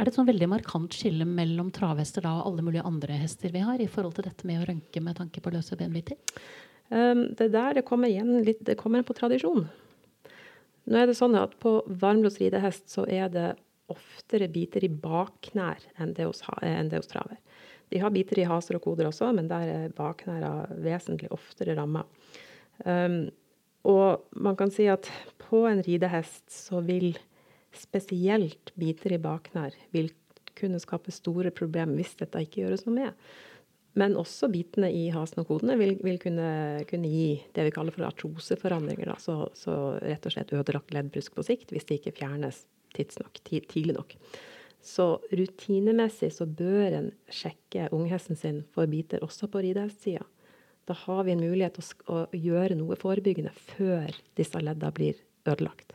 Er det et sånn veldig markant skille mellom travhester da, og alle mulige andre hester vi har, i forhold til dette med å rønke med tanke på løse benbiter? Um, det der det kommer igjen litt det kommer på tradisjon. Nå er det sånn at På varmblods ridehest så er det oftere biter i bakknær enn det hos, enn det hos traver. De har biter i haser og koder også, men der er bakknæra vesentlig oftere ramma. Um, og man kan si at på en ridehest så vil spesielt biter i baknær vil kunne skape store problemer hvis dette ikke gjøres noe med. Men også bitene i hasen og kodene vil, vil kunne, kunne, gi det vi kaller for artroseforandringer. Så, så, rett og slett ødelagt leddbrusk på sikt hvis det ikke fjernes tidsnok, tidlig nok. Så rutinemessig så bør en sjekke unghesten sin for biter også på ridehestsida. Da har vi en mulighet til å, å gjøre noe forebyggende før disse ledda blir ødelagt.